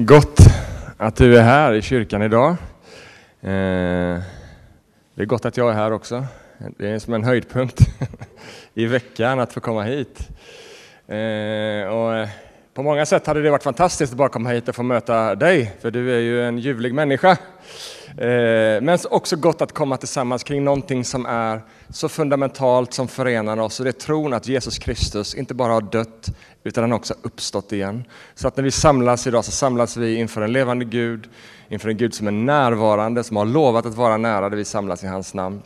Gott att du är här i kyrkan idag. Eh, det är gott att jag är här också. Det är som en höjdpunkt i veckan att få komma hit. Eh, och eh, på många sätt hade det varit fantastiskt att bara komma hit och få möta dig, för du är ju en ljuvlig människa. Eh, men också gott att komma tillsammans kring någonting som är så fundamentalt som förenar oss, och det är tron att Jesus Kristus inte bara har dött, utan han har också uppstått igen. Så att när vi samlas idag så samlas vi inför en levande Gud, inför en Gud som är närvarande, som har lovat att vara nära där vi samlas i hans namn.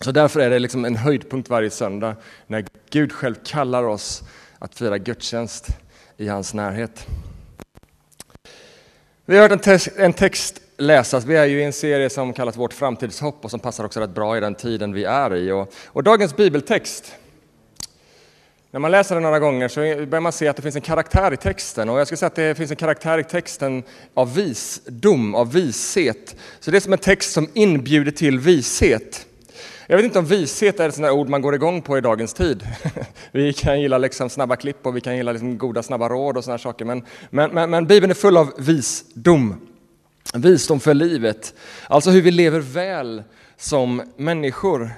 Så därför är det liksom en höjdpunkt varje söndag när Gud själv kallar oss att fira gudstjänst i hans närhet. Vi har hört en, text, en text läsas. Vi är ju i en serie som kallas Vårt framtidshopp och som passar också rätt bra i den tiden vi är i. Och, och dagens bibeltext, när man läser den några gånger så börjar man se att det finns en karaktär i texten. Och jag skulle säga att det finns en karaktär i texten av visdom, av vishet. Så det är som en text som inbjuder till vishet. Jag vet inte om vishet är ett sånt ord man går igång på i dagens tid. Vi kan gilla liksom snabba klipp och vi kan gilla liksom goda snabba råd och såna saker. Men, men, men, men Bibeln är full av visdom. Visdom för livet, alltså hur vi lever väl som människor.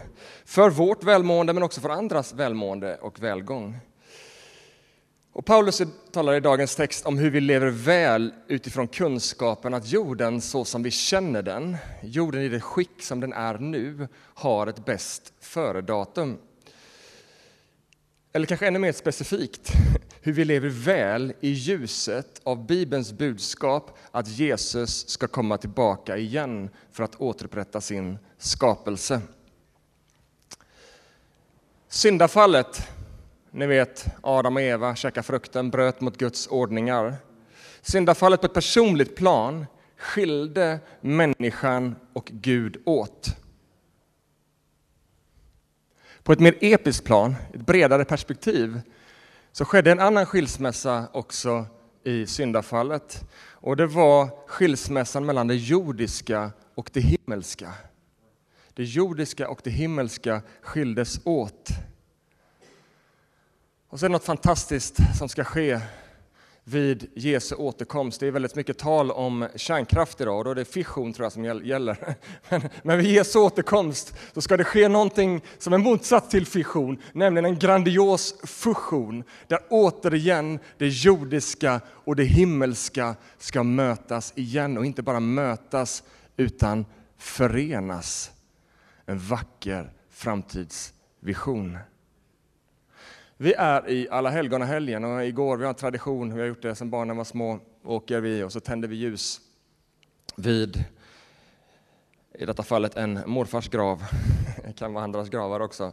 För vårt välmående men också för andras välmående och välgång. Och Paulus talar i dagens text om hur vi lever väl utifrån kunskapen att jorden så som vi känner den, jorden i det skick som den är nu, har ett bäst före-datum. Eller kanske ännu mer specifikt, hur vi lever väl i ljuset av Bibelns budskap att Jesus ska komma tillbaka igen för att återupprätta sin skapelse. Syndafallet, ni vet Adam och Eva käkade frukten, bröt mot Guds ordningar. Syndafallet på ett personligt plan skilde människan och Gud åt. På ett mer episkt plan, ett bredare perspektiv, så skedde en annan skilsmässa också i syndafallet. Och det var skilsmässan mellan det jordiska och det himmelska. Det jordiska och det himmelska skildes åt. Och så är det något fantastiskt som ska ske vid Jesu återkomst. Det är väldigt mycket tal om kärnkraft idag och då är det fission tror jag som gäller. Men, vid Jesu återkomst så ska det ske någonting som är motsatt till fission, nämligen en grandios fusion där återigen det jordiska och det himmelska ska mötas igen och inte bara mötas utan förenas. En vacker framtidsvision. Vi är i Alla helgona-helgen och igår, vi har en tradition, vi har gjort det sedan barnen var små, åker vi och så tänder vi ljus vid, i detta fallet, en morfars grav. Det kan vara andras gravar också.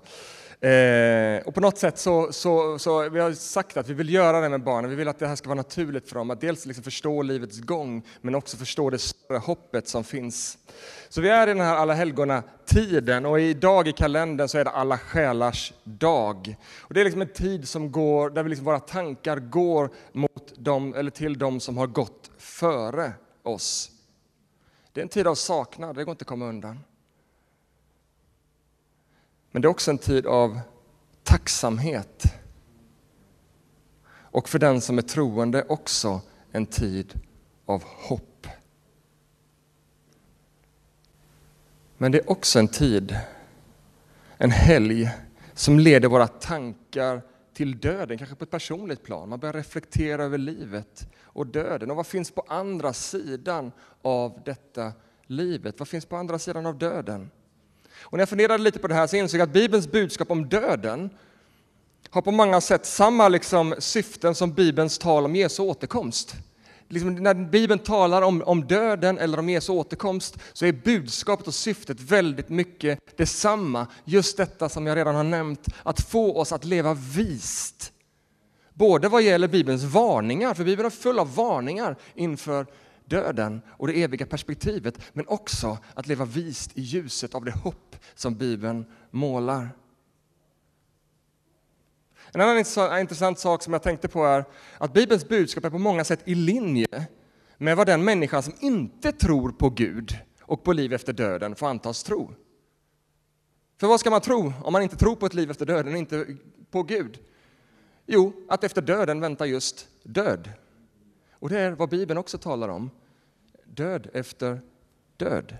Eh, och på något sätt så, så, så vi har sagt att vi vill göra det med barnen. Vi vill att det här ska vara naturligt för dem, att dels liksom förstå livets gång, men också förstå det större hoppet som finns. Så vi är i den här alla helgona tiden och idag i kalendern så är det alla själars dag. Och det är liksom en tid som går, där vi liksom våra tankar går mot dem, eller till dem som har gått före oss. Det är en tid av saknad, det går inte att komma undan. Men det är också en tid av tacksamhet. Och för den som är troende också en tid av hopp. Men det är också en tid, en helg, som leder våra tankar till döden, kanske på ett personligt plan. Man börjar reflektera över livet och döden. Och vad finns på andra sidan av detta livet? Vad finns på andra sidan av döden? Och när jag funderade lite på det här så insåg jag att Bibelns budskap om döden har på många sätt samma liksom syften som Bibelns tal om Jesu återkomst liksom, när Bibeln talar om, om döden eller om Jesu återkomst så är budskapet och syftet väldigt mycket detsamma. Just detta som jag redan har nämnt, att få oss att leva vist. Både vad gäller Bibelns varningar, för Bibeln är full av varningar inför döden och det eviga perspektivet, men också att leva vist i ljuset av det hopp som Bibeln målar. En annan intressant sak som jag tänkte på är att Bibelns budskap är på många sätt i linje med vad den människa som inte tror på Gud och på liv efter döden får antas tro. För vad ska man tro om man inte tror på ett liv efter döden och inte på Gud? Jo, att efter döden väntar just död. Och det är vad Bibeln också talar om. Död efter död.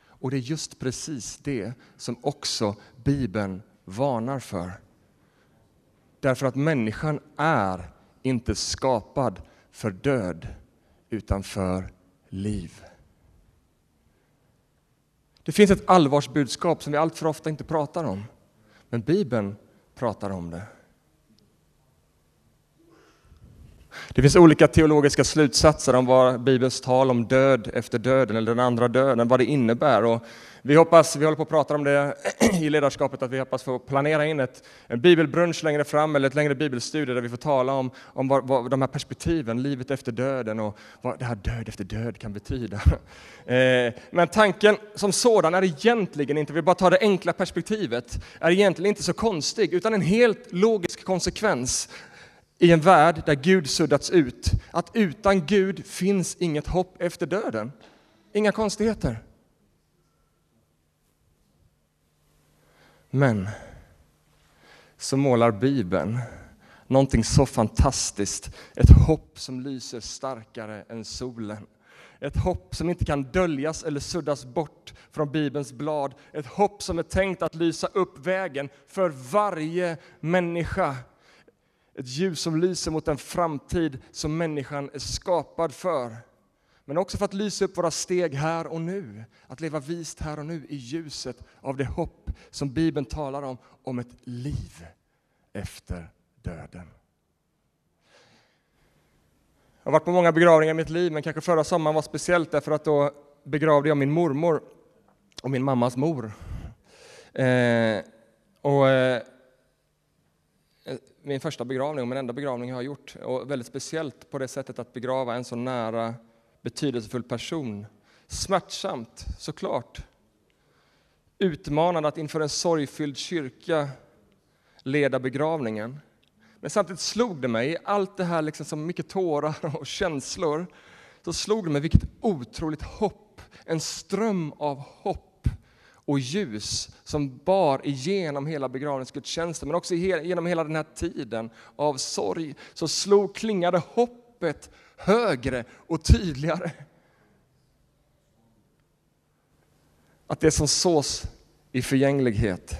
Och det är just precis det som också Bibeln varnar för. Därför att människan är inte skapad för död, utan för liv. Det finns ett allvarsbudskap som vi alltför ofta inte pratar om, men Bibeln pratar om det. Det finns olika teologiska slutsatser om vad Bibelns tal om död efter döden eller den andra döden, vad det innebär. Och vi hoppas, vi håller på att prata om det i ledarskapet, att vi hoppas få planera in ett, en bibelbrunch längre fram eller ett längre bibelstudie där vi får tala om, om vad, vad de här perspektiven, livet efter döden och vad det här död efter död kan betyda. Eh, men tanken som sådan är egentligen inte, vi bara tar det enkla perspektivet, är egentligen inte så konstig utan en helt logisk konsekvens i en värld där Gud suddats ut, att utan Gud finns inget hopp efter döden. Inga konstigheter. Men så målar Bibeln någonting så fantastiskt, ett hopp som lyser starkare än solen. Ett hopp som inte kan döljas eller suddas bort från Bibelns blad. Ett hopp som är tänkt att lysa upp vägen för varje människa. Ett ljus som lyser mot den framtid som människan är skapad för. Men också för att lysa upp våra steg här och nu. Att leva vist här och nu i ljuset av det hopp som Bibeln talar om, om ett liv efter döden. Jag har varit på många begravningar i mitt liv, men kanske förra sommaren var speciellt därför att då begravde jag min mormor och min mammas mor. Eh, och, eh, min första begravning och min enda begravning jag har gjort. Och väldigt speciellt på det sättet att begrava en så nära betydelsefull person. Smärtsamt, såklart. Utmanande att inför en sorgfylld kyrka leda begravningen. Men samtidigt slog det mig, i allt det här liksom som mycket tårar och känslor, så slog det mig vilket otroligt hopp, en ström av hopp och ljus som bar igenom hela begravningsgudstjänsten, men också genom hela den här tiden av sorg, så slog, klingade hoppet högre och tydligare. Att det som sås i förgänglighet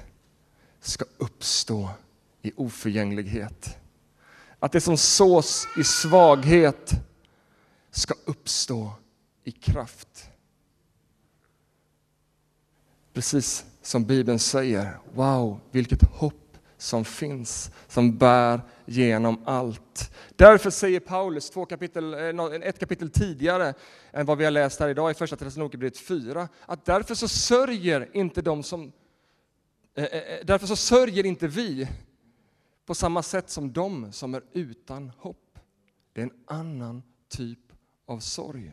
ska uppstå i oförgänglighet. Att det som sås i svaghet ska uppstå i kraft. Precis som Bibeln säger, wow, vilket hopp som finns, som bär genom allt. Därför säger Paulus två kapitel, eh, ett kapitel tidigare än vad vi har läst här idag i första Thessalonikerbrevet 4, att därför så sörjer inte de som eh, eh, Därför så sörjer inte vi på samma sätt som de som är utan hopp. Det är en annan typ av sorg.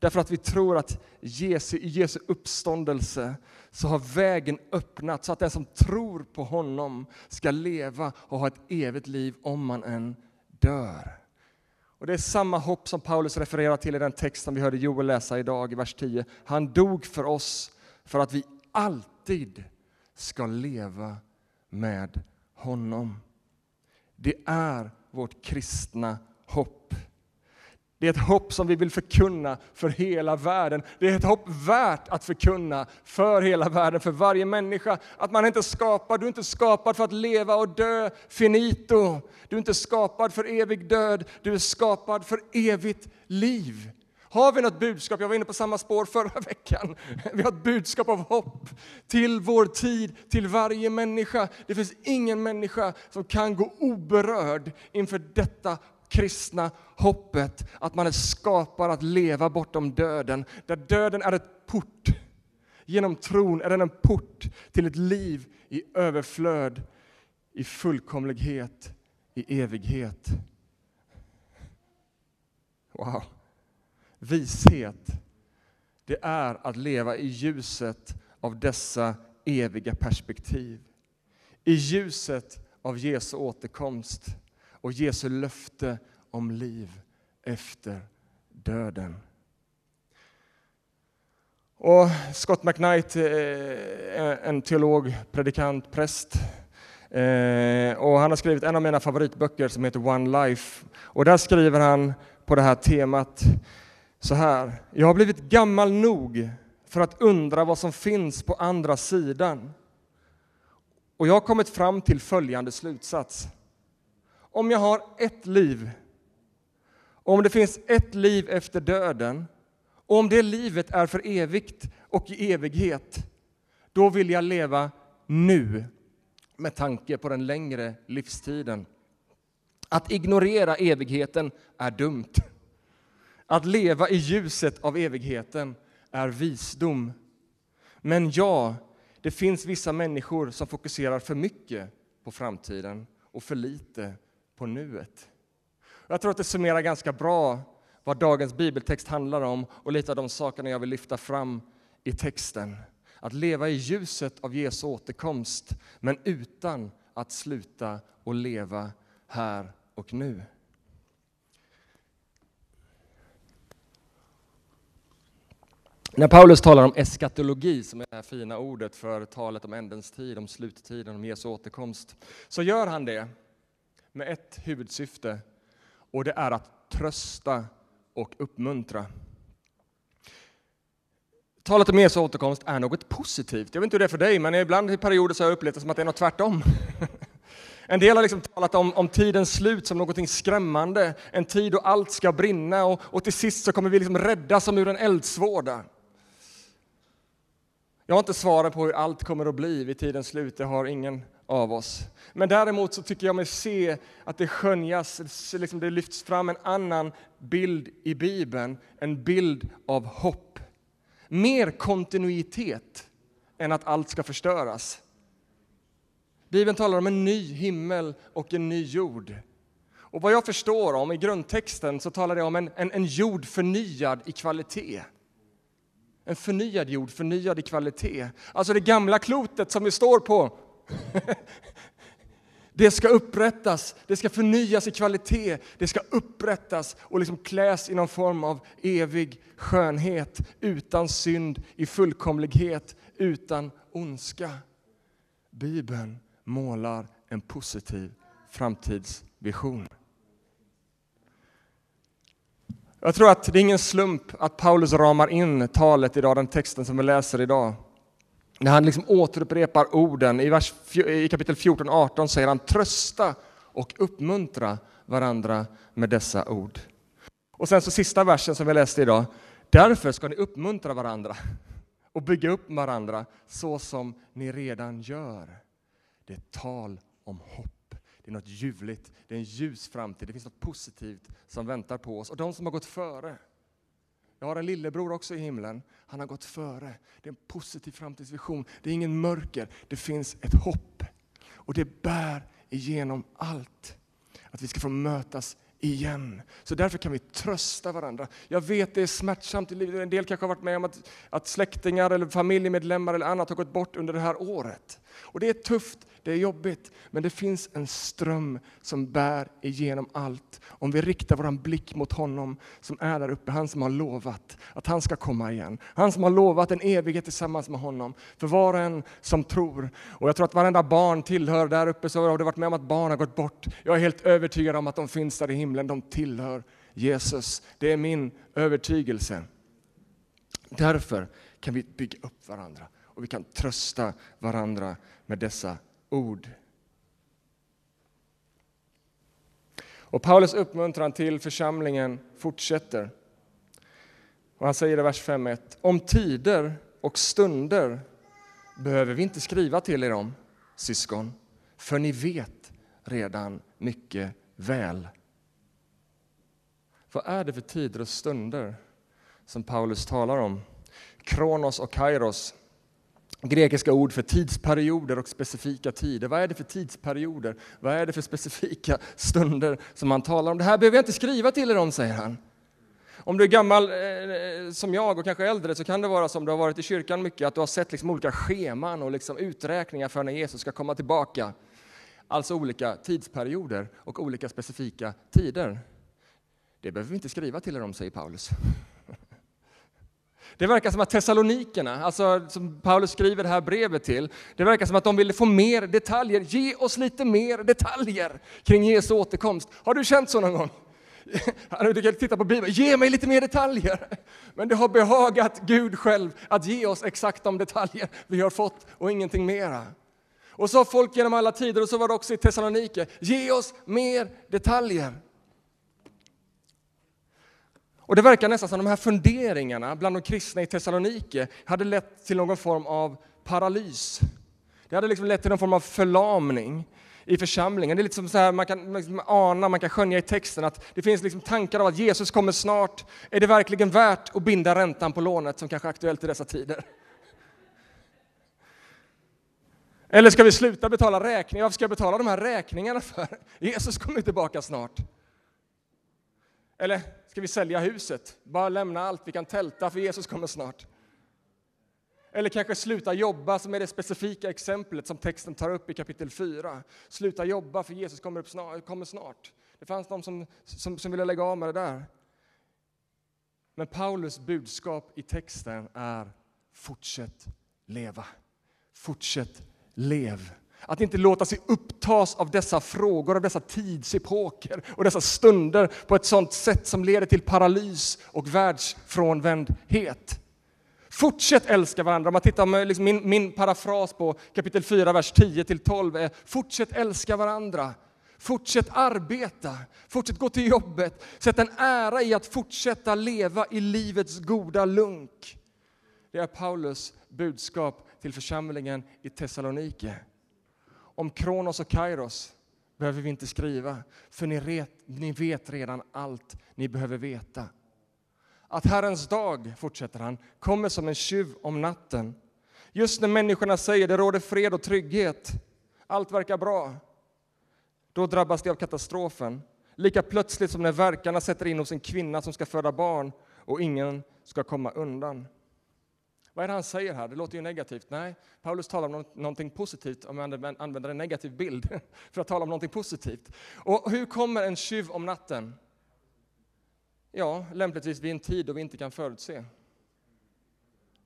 Därför att vi tror att Jesu, i Jesu uppståndelse så har vägen öppnat så att den som tror på honom ska leva och ha ett evigt liv om man än dör. Och Det är samma hopp som Paulus refererar till i den text som vi hörde Joel läsa idag i vers 10. Han dog för oss för att vi alltid ska leva med honom. Det är vårt kristna hopp. Det är ett hopp som vi vill förkunna för hela världen. Det är ett hopp värt att förkunna för hela världen, för varje människa. Att man inte är skapad, du är inte skapad för att leva och dö finito. Du är inte skapad för evig död, du är skapad för evigt liv. Har vi något budskap? Jag var inne på samma spår förra veckan. Vi har ett budskap av hopp till vår tid, till varje människa. Det finns ingen människa som kan gå oberörd inför detta kristna hoppet att man är skapad att leva bortom döden, där döden är ett port. Genom tron är den en port till ett liv i överflöd, i fullkomlighet, i evighet. Wow! Vishet, det är att leva i ljuset av dessa eviga perspektiv. I ljuset av Jesu återkomst och Jesu löfte om liv efter döden. Och Scott McKnight, eh, en teolog, predikant, präst, eh, och han har skrivit en av mina favoritböcker som heter One Life. Och där skriver han på det här temat så här. Jag har blivit gammal nog för att undra vad som finns på andra sidan. Och jag har kommit fram till följande slutsats. Om jag har ett liv, om det finns ett liv efter döden, och om det livet är för evigt och i evighet, då vill jag leva nu med tanke på den längre livstiden. Att ignorera evigheten är dumt. Att leva i ljuset av evigheten är visdom. Men ja, det finns vissa människor som fokuserar för mycket på framtiden och för lite på nuet. Jag tror att det summerar ganska bra vad dagens bibeltext handlar om och lite av de sakerna jag vill lyfta fram i texten. Att leva i ljuset av Jesu återkomst, men utan att sluta att leva här och nu. När Paulus talar om eskatologi, som är det här fina ordet för talet om ändens tid, om sluttiden, om Jesu återkomst, så gör han det med ett huvudsyfte och det är att trösta och uppmuntra. Talet om Jesu återkomst är något positivt. Jag vet inte hur det är för dig, men ibland i perioder så har jag upplevt det som att det är något tvärtom. En del har liksom talat om, om tidens slut som något skrämmande, en tid då allt ska brinna och, och till sist så kommer vi liksom räddas som ur en eldsvåda. Jag har inte svaret på hur allt kommer att bli vid tidens slut, det har ingen av oss. Men däremot så tycker jag mig se att det skönjas, liksom det lyfts fram en annan bild i Bibeln, en bild av hopp. Mer kontinuitet än att allt ska förstöras. Bibeln talar om en ny himmel och en ny jord. Och vad jag förstår om i grundtexten så talar det om en, en, en jord förnyad i kvalitet. En förnyad jord, förnyad i kvalitet. Alltså det gamla klotet som vi står på. det ska upprättas, det ska förnyas i kvalitet, det ska upprättas och liksom kläs i någon form av evig skönhet, utan synd, i fullkomlighet, utan ondska. Bibeln målar en positiv framtidsvision. Jag tror att det är ingen slump att Paulus ramar in talet idag, den texten som vi läser idag. När han liksom återupprepar orden. I, vers, I kapitel 14-18 säger han trösta och uppmuntra varandra med dessa ord. Och sen så sista versen som vi läste idag. Därför ska ni uppmuntra varandra och bygga upp varandra så som ni redan gör. Det är tal om hopp. Det är något ljuvligt, det är en ljus framtid, det finns något positivt som väntar på oss. Och de som har gått före, jag har en lillebror också i himlen, han har gått före. Det är en positiv framtidsvision, det är ingen mörker, det finns ett hopp. Och det bär igenom allt. Att vi ska få mötas igen. Så därför kan vi trösta varandra. Jag vet det är smärtsamt i livet. En del kanske har varit med om att, att släktingar eller familjemedlemmar eller annat har gått bort under det här året. Och det är tufft, det är jobbigt, men det finns en ström som bär igenom allt. Om vi riktar vår blick mot honom som är där uppe, han som har lovat att han ska komma igen. Han som har lovat en evighet tillsammans med honom för var och en som tror. Och jag tror att varenda barn tillhör där uppe, så har du varit med om att barn har gått bort. Jag är helt övertygad om att de finns där i himlen, de tillhör Jesus. Det är min övertygelse. Därför kan vi bygga upp varandra och vi kan trösta varandra med dessa ord. Och Paulus uppmuntran till församlingen fortsätter. Och han säger i vers 5.1. Om tider och stunder behöver vi inte skriva till er om, syskon, för ni vet redan mycket väl. Vad är det för tider och stunder som Paulus talar om? Kronos och kairos grekiska ord för tidsperioder och specifika tider. Vad är det för tidsperioder? Vad är det för specifika stunder som han talar om? Det här behöver jag inte skriva till er om, säger han. Om du är gammal eh, eh, som jag och kanske äldre så kan det vara som du har varit i kyrkan mycket, att du har sett liksom olika scheman och liksom uträkningar för när Jesus ska komma tillbaka. Alltså olika tidsperioder och olika specifika tider. Det behöver vi inte skriva till er om, säger Paulus. Det verkar som att Thessalonikerna, alltså som Paulus skriver det här brevet till, det verkar som att de ville få mer detaljer. Ge oss lite mer detaljer kring Jesu återkomst. Har du känt så någon gång? Du kan titta på Bibeln, ge mig lite mer detaljer. Men det har behagat Gud själv att ge oss exakt de detaljer vi har fått och ingenting mera. Och så har folk genom alla tider, och så var det också i Thessalonike, ge oss mer detaljer. Och det verkar nästan som de här funderingarna bland de kristna i Thessalonike hade lett till någon form av paralys. Det hade liksom lett till någon form av förlamning i församlingen. Det är lite som så här, man kan liksom ana, man kan skönja i texten att det finns liksom tankar av att Jesus kommer snart. Är det verkligen värt att binda räntan på lånet som kanske är aktuellt i dessa tider? Eller ska vi sluta betala räkningar? Varför ska jag betala de här räkningarna för? Jesus kommer tillbaka snart. Eller ska vi sälja huset? Bara lämna allt, vi kan tälta för Jesus kommer snart. Eller kanske sluta jobba, som är det specifika exemplet som texten tar upp i kapitel 4. Sluta jobba för Jesus kommer, upp snart, kommer snart. Det fanns de som, som, som ville lägga av med det där. Men Paulus budskap i texten är fortsätt leva. Fortsätt lev. Att inte låta sig upptas av dessa frågor, av dessa tidsepoker och dessa stunder på ett sådant sätt som leder till paralys och världsfrånvändhet. Fortsätt älska varandra. Om man tittar med liksom min, min parafras på kapitel 4, vers 10-12 är fortsätt älska varandra. Fortsätt arbeta, fortsätt gå till jobbet. Sätt en ära i att fortsätta leva i livets goda lunk. Det är Paulus budskap till församlingen i Thessalonike. Om Kronos och Kairos behöver vi inte skriva, för ni vet, ni vet redan allt ni behöver veta. Att Herrens dag, fortsätter han, kommer som en tjuv om natten. Just när människorna säger det råder fred och trygghet, allt verkar bra, då drabbas de av katastrofen. Lika plötsligt som när verkarna sätter in hos en kvinna som ska föda barn och ingen ska komma undan. Vad är det han säger här? Det låter ju negativt. Nej, Paulus talar om någonting positivt, om man använder en negativ bild för att tala om någonting positivt. Och hur kommer en tjuv om natten? Ja, lämpligtvis vid en tid då vi inte kan förutse.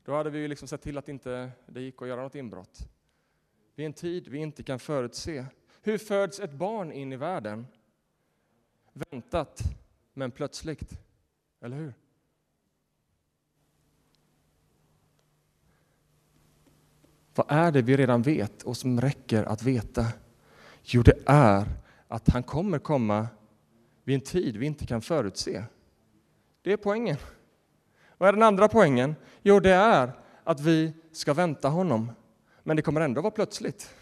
Då hade vi liksom sett till att inte det gick att göra något inbrott. Vid en tid vi inte kan förutse. Hur föds ett barn in i världen? Väntat, men plötsligt. Eller hur? Vad är det vi redan vet och som räcker att veta? Jo, det är att han kommer komma vid en tid vi inte kan förutse. Det är poängen. Vad är den andra poängen? Jo, det är att vi ska vänta honom. Men det kommer ändå vara plötsligt.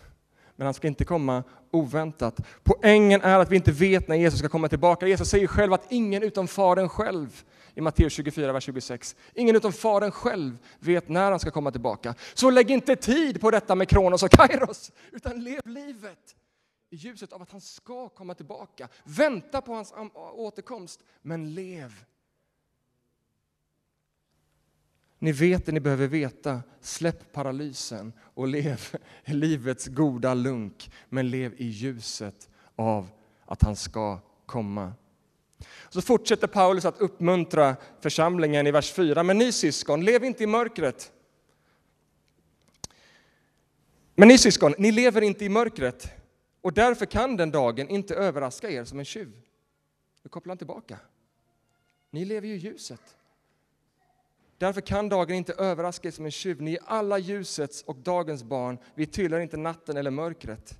Men han ska inte komma oväntat. Poängen är att vi inte vet när Jesus ska komma tillbaka. Jesus säger själv att ingen utom Fadern själv i Matteus 24, vers 26. Ingen utom Fadern själv vet när han ska komma tillbaka. Så lägg inte tid på detta med Kronos och Kairos, utan lev livet i ljuset av att han ska komma tillbaka. Vänta på hans återkomst, men lev. Ni vet det ni behöver veta. Släpp paralysen och lev livets goda lunk, men lev i ljuset av att han ska komma. Så fortsätter Paulus att uppmuntra församlingen i vers 4. Men ni syskon, lev inte i mörkret. Men ni syskon, ni lever inte i mörkret och därför kan den dagen inte överraska er som en tjuv. Nu kopplar han tillbaka. Ni lever ju i ljuset. Därför kan dagen inte överraska er som en tjuv. Ni är alla ljusets och dagens barn. Vi tillhör inte natten eller mörkret.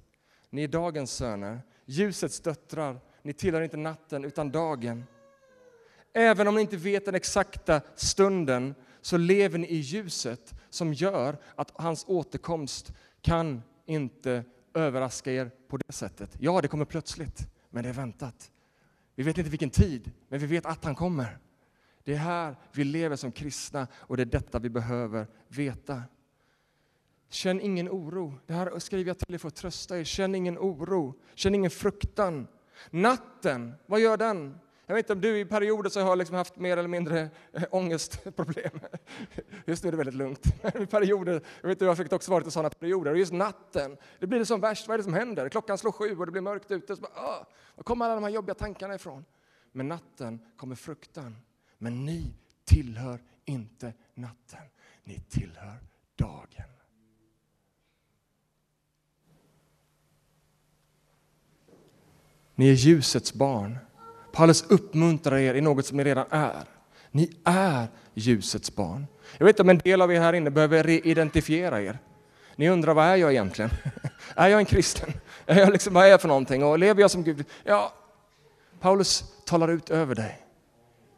Ni är dagens söner, ljusets döttrar. Ni tillhör inte natten utan dagen. Även om ni inte vet den exakta stunden så lever ni i ljuset som gör att hans återkomst kan inte överraska er på det sättet. Ja, det kommer plötsligt, men det är väntat. Vi vet inte vilken tid, men vi vet att han kommer. Det är här vi lever som kristna och det är detta vi behöver veta. Känn ingen oro. Det här skriver jag till er för att trösta er. Känn ingen oro. Känn ingen fruktan. Natten, vad gör den? Jag vet inte om du i perioder så har liksom haft mer eller mindre eh, ångestproblem. Just nu är det väldigt lugnt. I perioder, jag vet inte, jag fick också varit i sådana perioder. Och just natten, det blir det som värst. Vad är det som händer? Klockan slår sju och det blir mörkt ute. Så bara, ah, var kommer alla de här jobbiga tankarna ifrån? Men natten kommer fruktan. Men ni tillhör inte natten, ni tillhör dagen. Ni är ljusets barn. Paulus uppmuntrar er i något som ni redan är. Ni är ljusets barn. Jag vet om en del av er här inne behöver reidentifiera er. Ni undrar, vad är jag egentligen? är jag en kristen? Är jag liksom, vad är jag för någonting? Och lever jag som Gud? Ja, Paulus talar ut över dig.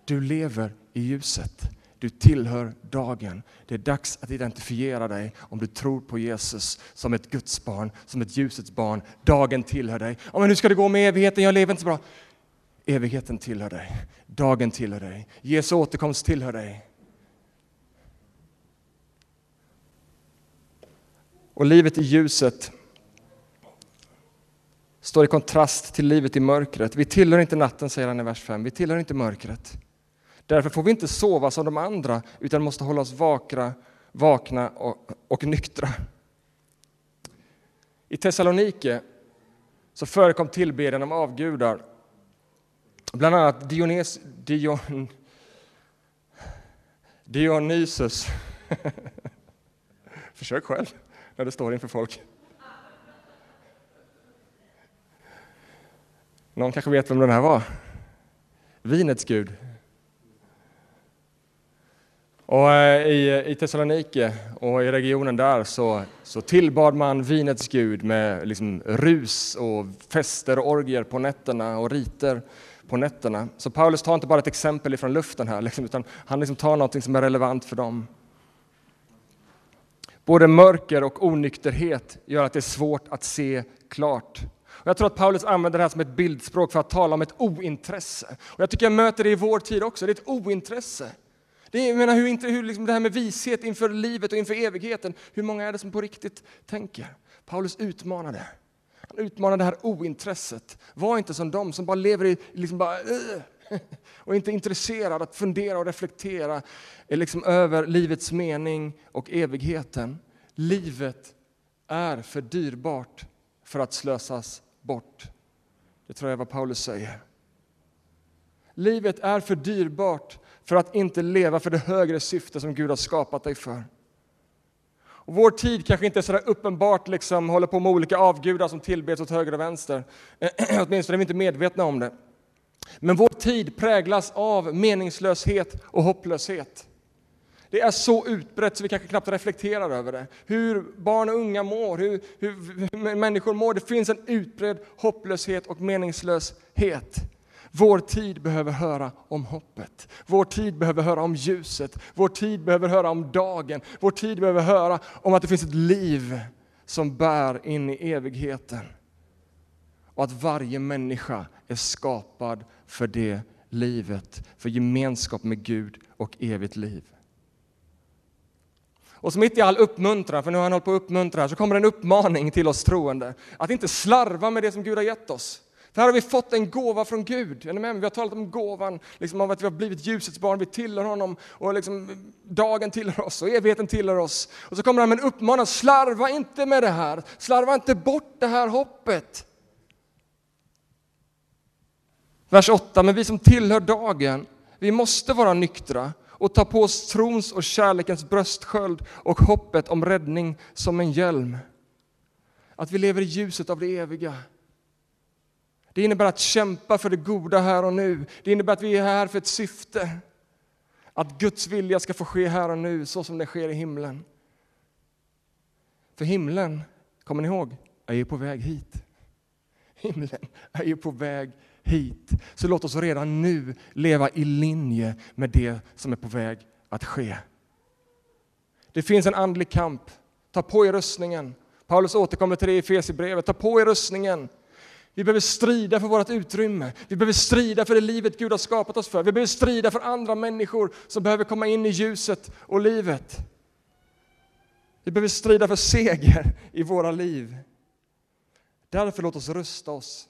Du lever i ljuset. Du tillhör dagen. Det är dags att identifiera dig om du tror på Jesus som ett Guds barn, som ett ljusets barn. Dagen tillhör dig. Ja, men hur ska det gå med evigheten? Jag lever inte så bra. Evigheten tillhör dig. Dagen tillhör dig. Jesu återkomst tillhör dig. Och livet i ljuset står i kontrast till livet i mörkret. Vi tillhör inte natten, säger han i vers 5. Vi tillhör inte mörkret. Därför får vi inte sova som de andra, utan måste hålla oss vakna, vakna och, och nyktra. I Thessalonike så förekom tillbedjan av avgudar. Bland annat Dionys, Dion, Dionysus. Försök själv när du står inför folk. Någon kanske vet vem den här var? Vinets gud. Och eh, i, I Thessalonike och i regionen där så, så tillbad man vinets gud med liksom rus och fester och orgier på nätterna och riter på nätterna. Så Paulus tar inte bara ett exempel ifrån luften här, liksom, utan han liksom tar något som är relevant för dem. Både mörker och onykterhet gör att det är svårt att se klart. Och jag tror att Paulus använder det här som ett bildspråk för att tala om ett ointresse. Och jag tycker jag möter det i vår tid också, det är ett ointresse. Det, är, jag menar, hur, hur liksom det här med vishet inför livet och inför evigheten, hur många är det som på riktigt tänker? Paulus utmanade. Han utmanade det här ointresset. Var inte som de som bara lever i, liksom bara, och inte intresserad att fundera och reflektera eh, liksom över livets mening och evigheten. Livet är för dyrbart för att slösas bort. Det tror jag är vad Paulus säger. Livet är för dyrbart för att inte leva för det högre syfte som Gud har skapat dig för. Och vår tid kanske inte är så där uppenbart liksom håller på med olika avgudar som tillbeds åt höger och vänster. Åtminstone är vi inte medvetna om det. Men vår tid präglas av meningslöshet och hopplöshet. Det är så utbrett så vi kanske knappt reflekterar över det. Hur barn och unga mår, hur, hur, hur människor mår. Det finns en utbredd hopplöshet och meningslöshet. Vår tid behöver höra om hoppet. Vår tid behöver höra om ljuset. Vår tid behöver höra om dagen. Vår tid behöver höra om att det finns ett liv som bär in i evigheten. Och att varje människa är skapad för det livet, för gemenskap med Gud och evigt liv. Och så mitt i all uppmuntran, för nu har han hållit på att uppmuntra här, så kommer en uppmaning till oss troende. Att inte slarva med det som Gud har gett oss. För här har vi fått en gåva från Gud. Är ni med? Vi har talat om gåvan, liksom av att vi har blivit ljusets barn, vi tillhör honom och liksom, dagen tillhör oss och evigheten tillhör oss. Och så kommer han med en uppmaning, slarva inte med det här, slarva inte bort det här hoppet. Vers 8, men vi som tillhör dagen, vi måste vara nyktra och ta på oss trons och kärlekens bröstsköld och hoppet om räddning som en hjälm. Att vi lever i ljuset av det eviga. Det innebär att kämpa för det goda här och nu. Det innebär att vi är här för ett syfte. Att Guds vilja ska få ske här och nu, så som det sker i himlen. För himlen, kommer ni ihåg, är ju på väg hit. Himlen är ju på väg hit. Så låt oss redan nu leva i linje med det som är på väg att ske. Det finns en andlig kamp. Ta på er rustningen. Paulus återkommer till det i Efesierbrevet. Ta på er rustningen. Vi behöver strida för vårt utrymme. Vi behöver strida för det livet Gud har skapat oss för. Vi behöver strida för andra människor som behöver komma in i ljuset och livet. Vi behöver strida för seger i våra liv. Därför låt oss rusta oss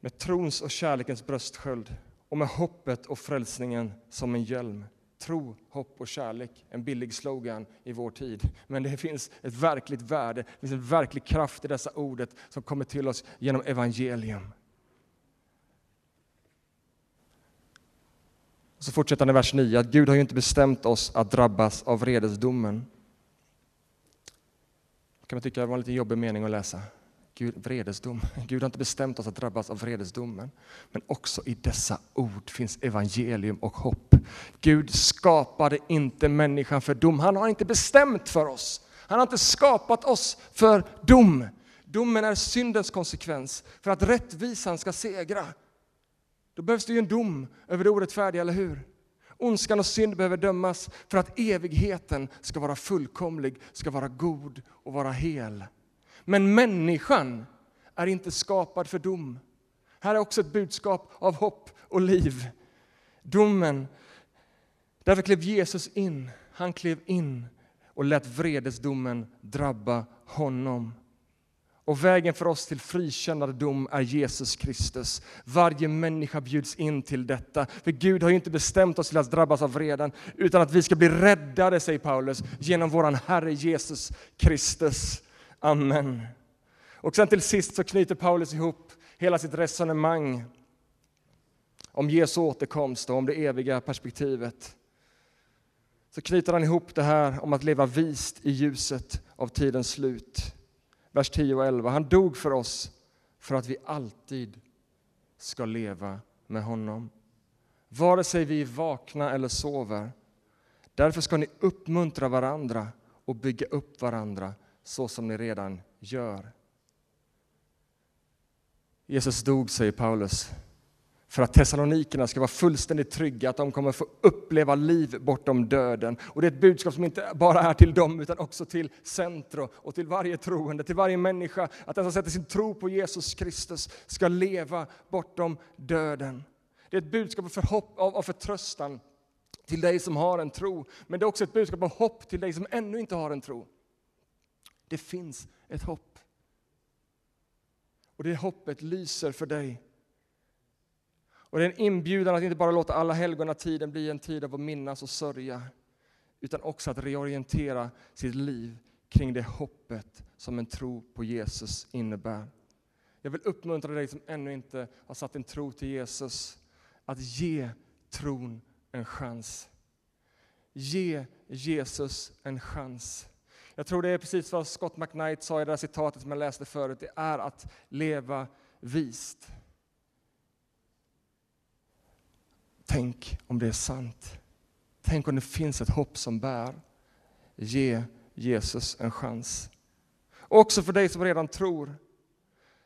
med trons och kärlekens bröstsköld och med hoppet och frälsningen som en hjälm. Tro, hopp och kärlek, en billig slogan i vår tid. Men det finns ett verkligt värde, det finns en verklig kraft i dessa ordet som kommer till oss genom evangelium. Så fortsätter han i vers 9, att Gud har ju inte bestämt oss att drabbas av vredesdomen. kan man tycka var en lite jobbig mening att läsa. Gud, vredesdom. Gud har inte bestämt oss att drabbas av vredesdomen. Men också i dessa ord finns evangelium och hopp. Gud skapade inte människan för dom. Han har inte bestämt för oss. Han har inte skapat oss för dom. Domen är syndens konsekvens för att rättvisan ska segra. Då behövs det ju en dom över det orättfärdiga, eller hur? Ondskan och synd behöver dömas för att evigheten ska vara fullkomlig, ska vara god och vara hel. Men människan är inte skapad för dom. Här är också ett budskap av hopp och liv. Domen. Därför klev Jesus in. Han klev in och lät vredesdomen drabba honom. Och vägen för oss till frikännande dom är Jesus Kristus. Varje människa bjuds in till detta. För Gud har ju inte bestämt oss till att drabbas av vreden, utan att vi ska bli räddade, säger Paulus, genom våran Herre Jesus Kristus. Amen. Och sen till sist så knyter Paulus ihop hela sitt resonemang om Jesu återkomst och om det eviga perspektivet. Så knyter han ihop det här om att leva vist i ljuset av tidens slut. Vers 10 och 11. Han dog för oss för att vi alltid ska leva med honom. Vare sig vi är vakna eller sover. Därför ska ni uppmuntra varandra och bygga upp varandra så som ni redan gör. Jesus dog, säger Paulus, för att Thessalonikerna ska vara fullständigt trygga att de kommer få uppleva liv bortom döden. Och det är ett budskap som inte bara är till dem utan också till Centro och till varje troende, till varje människa. Att den som sätter sin tro på Jesus Kristus ska leva bortom döden. Det är ett budskap av, förhopp, av, av förtröstan till dig som har en tro. Men det är också ett budskap av hopp till dig som ännu inte har en tro. Det finns ett hopp. Och det hoppet lyser för dig. Och det är en inbjudan att inte bara låta alla helgona tiden bli en tid av att minnas och sörja, utan också att reorientera sitt liv kring det hoppet som en tro på Jesus innebär. Jag vill uppmuntra dig som ännu inte har satt en tro till Jesus, att ge tron en chans. Ge Jesus en chans. Jag tror det är precis vad Scott McKnight sa i det där citatet som jag läste förut. Det är att leva vist. Tänk om det är sant. Tänk om det finns ett hopp som bär. Ge Jesus en chans. också för dig som redan tror.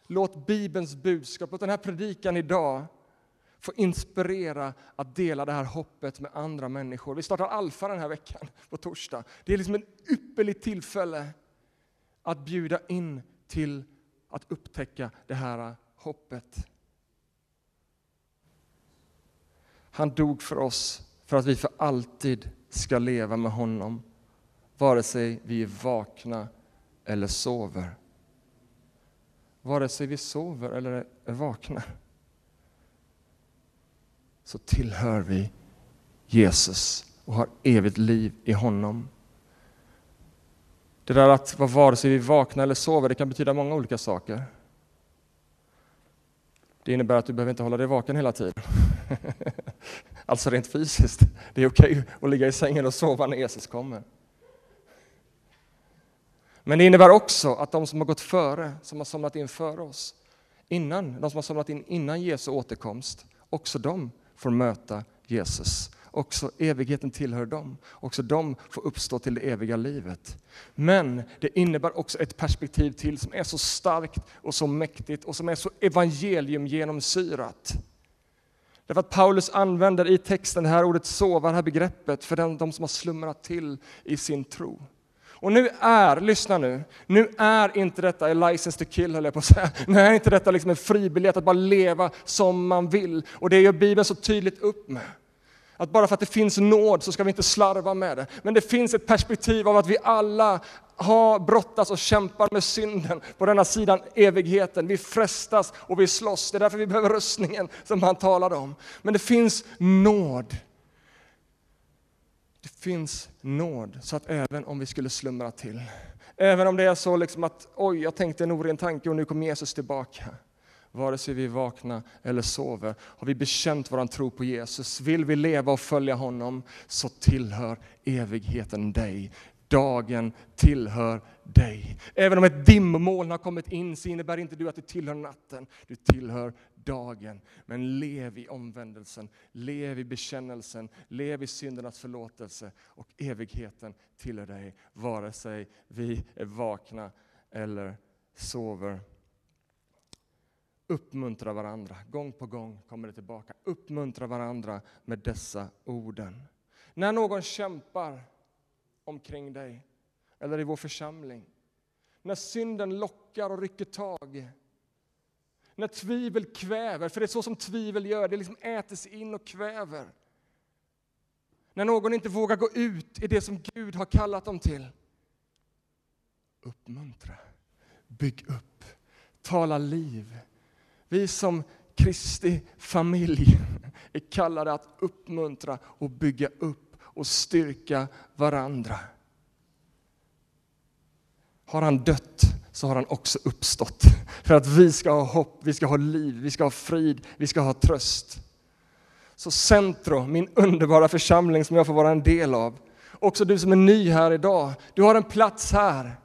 Låt Bibelns budskap, låt den här predikan idag få inspirera att dela det här hoppet med andra människor. Vi startar Alfa den här veckan på torsdag. Det är liksom ett ypperligt tillfälle att bjuda in till att upptäcka det här hoppet. Han dog för oss för att vi för alltid ska leva med honom, vare sig vi är vakna eller sover. Vare sig vi sover eller är vakna så tillhör vi Jesus och har evigt liv i honom. Det där att vara vare sig vi vaknar eller sover, det kan betyda många olika saker. Det innebär att du behöver inte hålla dig vaken hela tiden. alltså rent fysiskt. Det är okej att ligga i sängen och sova när Jesus kommer. Men det innebär också att de som har gått före, som har somnat in före oss, innan, de som har somnat in innan Jesu återkomst, också de får möta Jesus. Också evigheten tillhör dem. Också de får uppstå till det eviga livet. Men det innebär också ett perspektiv till som är så starkt och så mäktigt och som är så evangelium genomsyrat. Därför att Paulus använder i texten det här ordet sova, det här begreppet, för de som har slumrat till i sin tro. Och nu är, lyssna nu, nu är inte detta en license to kill höll jag på att säga. Nu är inte detta liksom en fribiljett att bara leva som man vill. Och det gör Bibeln så tydligt upp med. Att bara för att det finns nåd så ska vi inte slarva med det. Men det finns ett perspektiv av att vi alla har brottats och kämpar med synden på denna sidan evigheten. Vi frestas och vi slåss. Det är därför vi behöver röstningen som han talade om. Men det finns nåd finns nåd, så att även om vi skulle slumra till, även om det är så liksom att oj, jag tänkte en oren tanke och nu kommer Jesus tillbaka. vare sig vi är vakna eller sover. Har vi bekänt vår tro på Jesus, vill vi leva och följa honom, så tillhör evigheten dig. Dagen tillhör dig. Även om ett dimmoln har kommit in så innebär inte du att du tillhör natten, du tillhör dagen. Men lev i omvändelsen, lev i bekännelsen, lev i syndernas förlåtelse och evigheten tillhör dig, vare sig vi är vakna eller sover. Uppmuntra varandra, gång på gång kommer det tillbaka. Uppmuntra varandra med dessa orden. När någon kämpar omkring dig eller i vår församling, när synden lockar och rycker tag, när tvivel kväver, för det är så som tvivel gör, det liksom äter sig in och kväver. När någon inte vågar gå ut i det som Gud har kallat dem till. Uppmuntra, bygg upp, tala liv. Vi som Kristi familj är kallade att uppmuntra och bygga upp och styrka varandra. Har han dött så har han också uppstått. För att vi ska ha hopp, vi ska ha liv, vi ska ha frid, vi ska ha tröst. Så Centro, min underbara församling som jag får vara en del av, också du som är ny här idag, du har en plats här.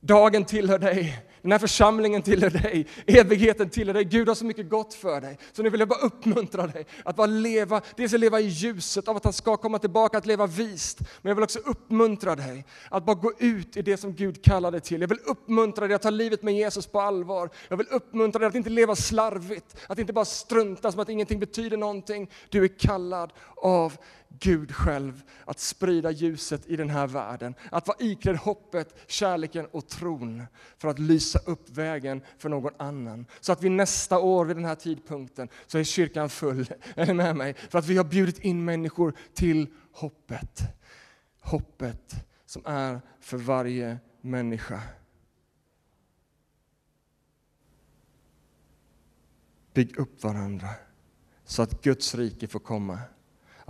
Dagen tillhör dig. Den här församlingen tillhör dig, evigheten tillhör dig. Gud har så mycket gott för dig. Så nu vill jag bara uppmuntra dig att bara leva, dels att leva i ljuset av att han ska komma tillbaka, att leva vist. Men jag vill också uppmuntra dig att bara gå ut i det som Gud kallar dig till. Jag vill uppmuntra dig att ta livet med Jesus på allvar. Jag vill uppmuntra dig att inte leva slarvigt, att inte bara strunta som att ingenting betyder någonting. Du är kallad av Gud själv att sprida ljuset i den här världen. Att vara iklädd hoppet, kärleken och tron för att lysa upp vägen för någon annan. Så att vi nästa år vid den här tidpunkten så är kyrkan full, är ni med mig? För att vi har bjudit in människor till hoppet. Hoppet som är för varje människa. Bygg upp varandra så att Guds rike får komma.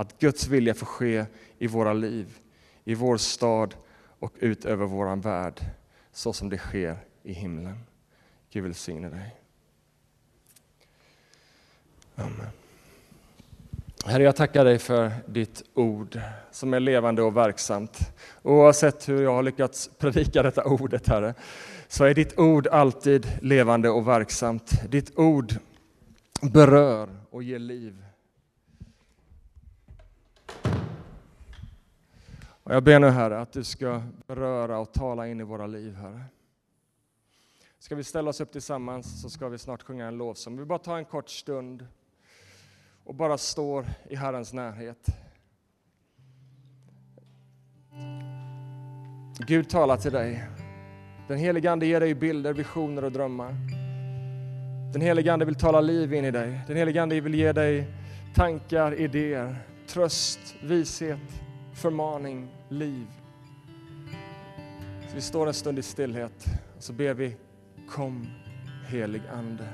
Att Guds vilja får ske i våra liv, i vår stad och ut över vår värld, så som det sker i himlen. Gud välsigne dig. Amen. Herre, jag tackar dig för ditt ord som är levande och verksamt. Oavsett hur jag har lyckats predika detta ordet, Herre, så är ditt ord alltid levande och verksamt. Ditt ord berör och ger liv. Och jag ber nu Herre att du ska beröra och tala in i våra liv Herre. Ska vi ställa oss upp tillsammans så ska vi snart sjunga en lovsång. Vi bara tar en kort stund och bara står i Herrens närhet. Gud talar till dig. Den helige Ande ger dig bilder, visioner och drömmar. Den helige Ande vill tala liv in i dig. Den helige Ande vill ge dig tankar, idéer, tröst, vishet, förmaning, liv. Så vi står en stund i stillhet och så ber vi Kom helig Ande.